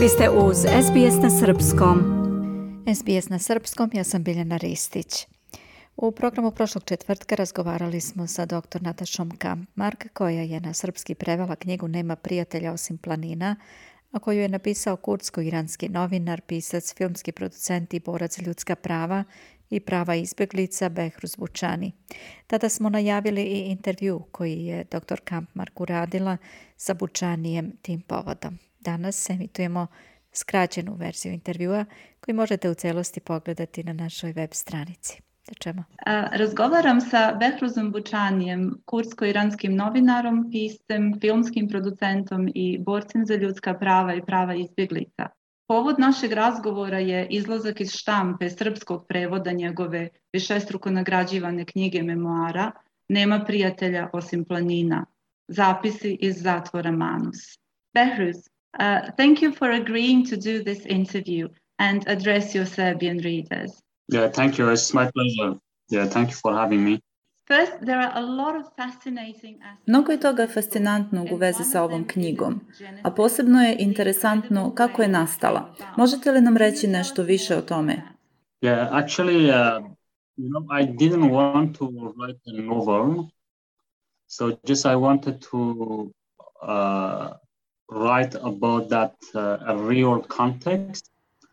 Vi ste uz SBS na Srpskom. SBS na Srpskom, ja sam Biljana Ristić. U programu prošlog četvrtka razgovarali smo sa dr. Natašom Kampmark, koja je na srpski prevela knjigu Nema prijatelja osim planina, a koju je napisao kurdsko-iranski novinar, pisac, filmski producent i borac ljudska prava i prava izbjeglica Behruz Bučani. Tada smo najavili i intervju koji je dr. Kampmark uradila sa Bučanijem tim povodom. Danas emitujemo skraćenu verziju intervjua koji možete u celosti pogledati na našoj web stranici. Da Čemu? Razgovaram sa Behruzom Bučanijem, kursko-iranskim novinarom, piscem, filmskim producentom i borcem za ljudska prava i prava izbjeglica. Povod našeg razgovora je izlazak iz štampe srpskog prevoda njegove višestruko nagrađivane knjige memoara Nema prijatelja osim planina, zapisi iz zatvora Manus. Behruz, Uh, thank you for agreeing to do this interview and address your Serbian readers. Yeah, thank you. It's my pleasure. Yeah, thank you for having me. Mnogo je toga fascinantnog u vezi sa ovom knjigom, a posebno je interesantno kako je nastala. Možete li nam reći nešto više o tome? Yeah, actually, uh, you know, I didn't want to write a novel, so just I wanted to uh, write about that uh, real context.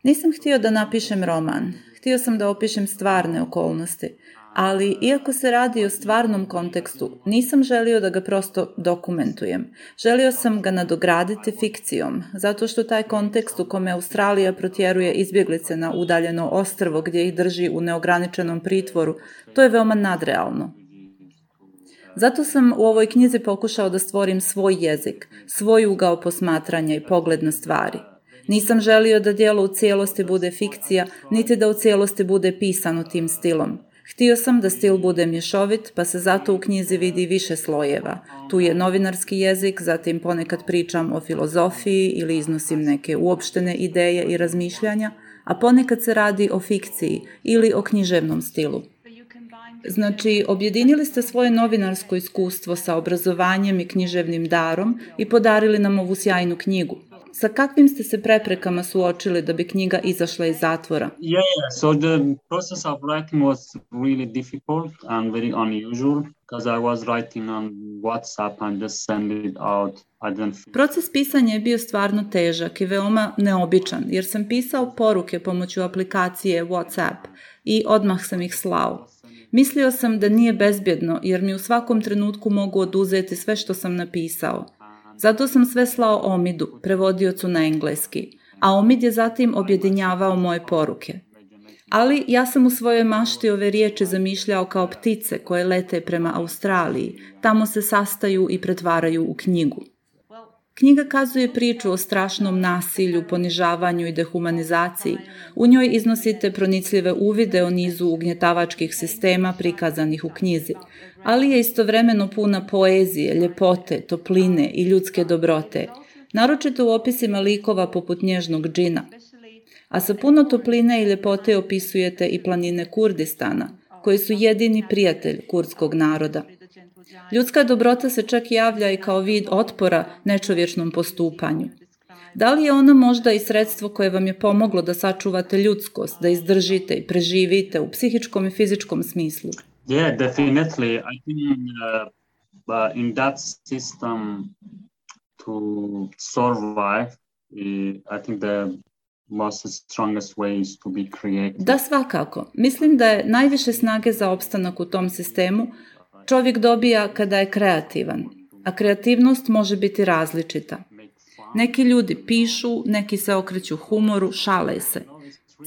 Nisam htio da napišem roman. Htio sam da opišem stvarne okolnosti. Ali, iako se radi o stvarnom kontekstu, nisam želio da ga prosto dokumentujem. Želio sam ga nadograditi fikcijom, zato što taj kontekst u kome Australija protjeruje izbjeglice na udaljeno ostrvo gdje ih drži u neograničenom pritvoru, to je veoma nadrealno. Zato sam u ovoj knjizi pokušao da stvorim svoj jezik, svoj ugao posmatranja i pogled na stvari. Nisam želio da dijelo u cijelosti bude fikcija, niti da u cijelosti bude pisano tim stilom. Htio sam da stil bude mješovit, pa se zato u knjizi vidi više slojeva. Tu je novinarski jezik, zatim ponekad pričam o filozofiji ili iznosim neke uopštene ideje i razmišljanja, a ponekad se radi o fikciji ili o književnom stilu. Znači, objedinili ste svoje novinarsko iskustvo sa obrazovanjem i književnim darom i podarili nam ovu sjajnu knjigu. Sa kakvim ste se preprekama suočili da bi knjiga izašla iz zatvora? Yeah, so the process of writing was really difficult and very unusual because I was writing on WhatsApp and just send it out. I didn't... Proces pisanja je bio stvarno težak i veoma neobičan, jer sam pisao poruke pomoću aplikacije WhatsApp i odmah sam ih slao. Mislio sam da nije bezbjedno jer mi u svakom trenutku mogu oduzeti sve što sam napisao. Zato sam sve slao Omidu, prevodiocu na engleski, a Omid je zatim objedinjavao moje poruke. Ali ja sam u svojoj mašti ove riječi zamišljao kao ptice koje lete prema Australiji, tamo se sastaju i pretvaraju u knjigu. Knjiga kazuje priču o strašnom nasilju, ponižavanju i dehumanizaciji. U njoj iznosite pronicljive uvide o nizu ugnjetavačkih sistema prikazanih u knjizi, ali je istovremeno puna poezije, ljepote, topline i ljudske dobrote, naročito u opisima likova poput nježnog džina. A sa puno topline i ljepote opisujete i planine Kurdistana – koji su jedini prijatelj kurdskog naroda. Ljudska dobrota se čak javlja i kao vid otpora nečovječnom postupanju. Da li je ona možda i sredstvo koje vam je pomoglo da sačuvate ljudskost, da izdržite i preživite u psihičkom i fizičkom smislu? Yeah, definitely. I think uh, uh in that system to survive, eh, I think the Da, svakako. Mislim da je najviše snage za opstanak u tom sistemu čovjek dobija kada je kreativan, a kreativnost može biti različita. Neki ljudi pišu, neki se okreću humoru, šale se.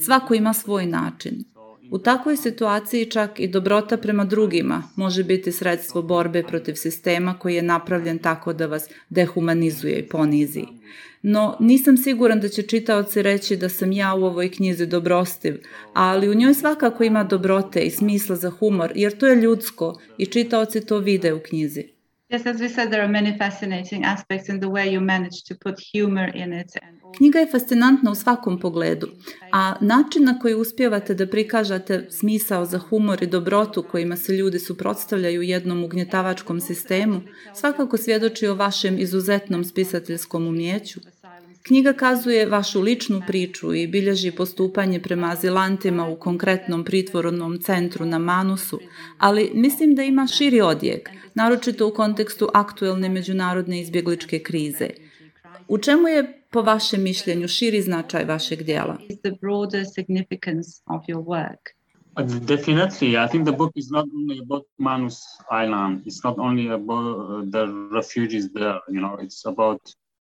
Svako ima svoj način. U takvoj situaciji čak i dobrota prema drugima može biti sredstvo borbe protiv sistema koji je napravljen tako da vas dehumanizuje i ponizi. No, nisam siguran da će čitaoci reći da sam ja u ovoj knjizi dobrostiv, ali u njoj svakako ima dobrote i smisla za humor, jer to je ljudsko i čitaoci to vide u knjizi. Yes, as said, there are many fascinating aspects in in the way you manage to put humor it. And... Knjiga je fascinantna u svakom pogledu, a način na koji uspjevate da prikažate smisao za humor i dobrotu kojima se ljudi suprotstavljaju jednom ugnjetavačkom sistemu svakako svjedoči o vašem izuzetnom spisateljskom umjeću. Knjiga kazuje vašu ličnu priču i bilježi postupanje prema azilantima u konkretnom pritvorodnom centru na Manusu, ali mislim da ima širi odjek, naročito u kontekstu aktuelne međunarodne izbjegličke krize. U čemu je po vašem mišljenju širi značaj vašeg djela? Definitely, I think the book is not only about Manus Island. It's not only about uh, the refugees there. You know, it's about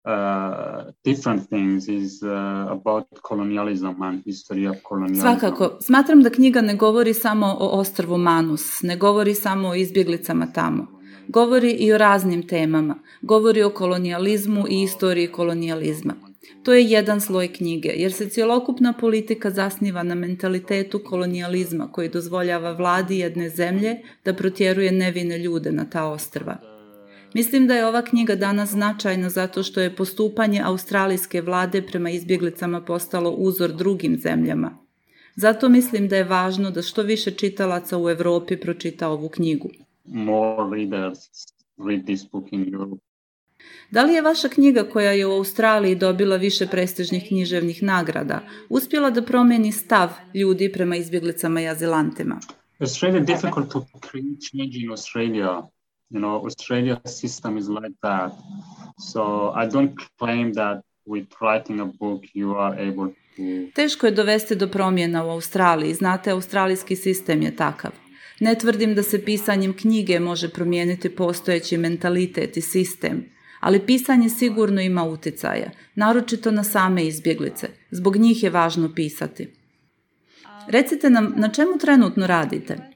Uh, different things is uh, about colonialism and history of colonialism. Svakako, smatram da knjiga ne govori samo o ostrvu Manus, ne govori samo o izbjeglicama tamo. Govori i o raznim temama, govori o kolonijalizmu i istoriji kolonijalizma. To je jedan sloj knjige, jer se cjelokupna politika zasniva na mentalitetu kolonijalizma koji dozvoljava vladi jedne zemlje da protjeruje nevine ljude na ta ostrva. Mislim da je ova knjiga danas značajna zato što je postupanje australijske vlade prema izbjeglicama postalo uzor drugim zemljama. Zato mislim da je važno da što više čitalaca u Evropi pročita ovu knjigu. More readers read this book in Europe. Da li je vaša knjiga koja je u Australiji dobila više prestižnih književnih nagrada uspjela da promeni stav ljudi prema izbjeglicama i azilantima? It's really difficult to create change in Australia You know, Australia system is like that. So I don't claim that with writing a book you are able to... Teško je dovesti do promjena u Australiji. Znate, australijski sistem je takav. Ne tvrdim da se pisanjem knjige može promijeniti postojeći mentalitet i sistem, ali pisanje sigurno ima uticaja naročito na same izbjeglice. Zbog njih je važno pisati. Recite nam na čemu trenutno radite?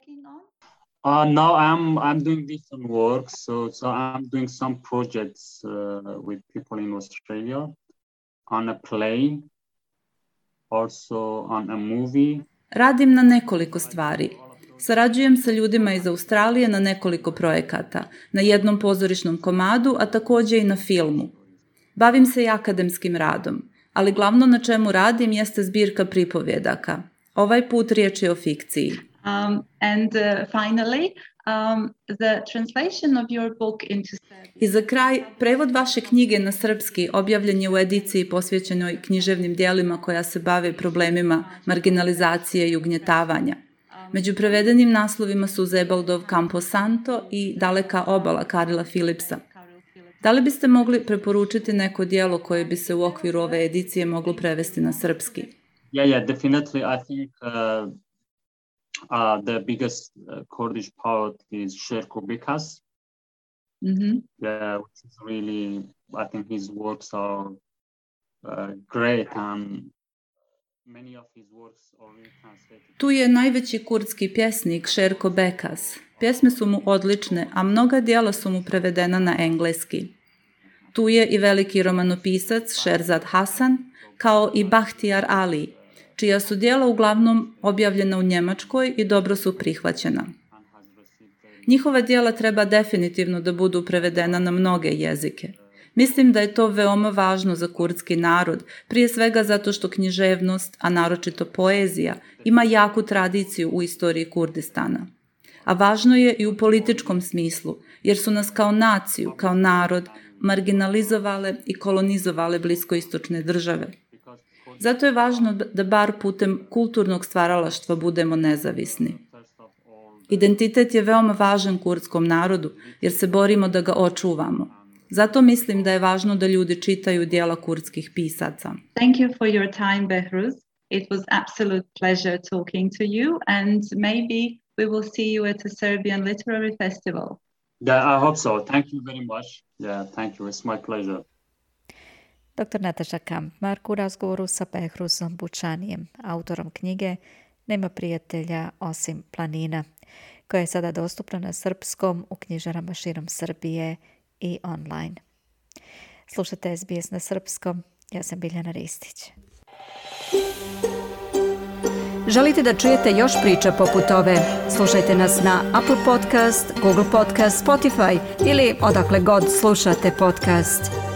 Uh, now I'm I'm doing different work. So so I'm doing some projects uh, with people in Australia on a play, also on a movie. Radim na nekoliko stvari. Sarađujem sa ljudima iz Australije na nekoliko projekata, na jednom pozorišnom komadu, a takođe i na filmu. Bavim se i akademskim radom, ali glavno na čemu radim jeste zbirka pripovjedaka. Ovaj put riječ je o fikciji. Um, and uh, finally, Um, the translation of your book into I za kraj, prevod vaše knjige na srpski objavljen je u ediciji posvećenoj književnim dijelima koja se bave problemima marginalizacije i ugnjetavanja. Među prevedenim naslovima su Zebaldov Campo Santo i Daleka obala Karila Filipsa. Da li biste mogli preporučiti neko dijelo koje bi se u okviru ove edicije moglo prevesti na srpski? Yeah, yeah, definitely. I think uh... uh, the biggest uh, Kurdish poet is Sherko Bikas. Mm-hmm. Yeah, which is really, I think his works are uh, great and many of his works are really translated. Tu je najveći kurdski pjesnik Sherko Bekas. Pjesme su mu odlične, a mnoga djela su mu prevedena na engleski. Tu je i veliki romanopisac Şerzad Hasan, kao i Bahtijar Ali, čija su dijela uglavnom objavljena u Njemačkoj i dobro su prihvaćena. Njihova dijela treba definitivno da budu prevedena na mnoge jezike. Mislim da je to veoma važno za kurdski narod, prije svega zato što književnost, a naročito poezija, ima jaku tradiciju u istoriji Kurdistana. A važno je i u političkom smislu, jer su nas kao naciju, kao narod, marginalizovale i kolonizovale bliskoistočne države – Zato je važno da bar putem kulturnog stvaralaštva budemo nezavisni. Identitet je veoma važan kurdskom narodu, jer se borimo da ga očuvamo. Zato mislim da je važno da ljudi čitaju dijela kurdskih pisaca. Thank you for your time, Behruz. It was absolute pleasure talking to you and maybe we will see you at a Serbian Literary Festival. Yeah, I hope so. Thank you very much. Yeah, thank you. It's my pleasure. Dr. Nataša Kampmark u razgovoru sa Behrusom Bučanijem, autorom knjige Nema prijatelja osim planina, koja je sada dostupna na srpskom u knjižarama širom Srbije i online. Slušate SBS na srpskom. Ja sam Biljana Ristić. Želite da čujete još priča poput ove? Slušajte nas na Apple Podcast, Google Podcast, Spotify ili odakle god slušate podcast.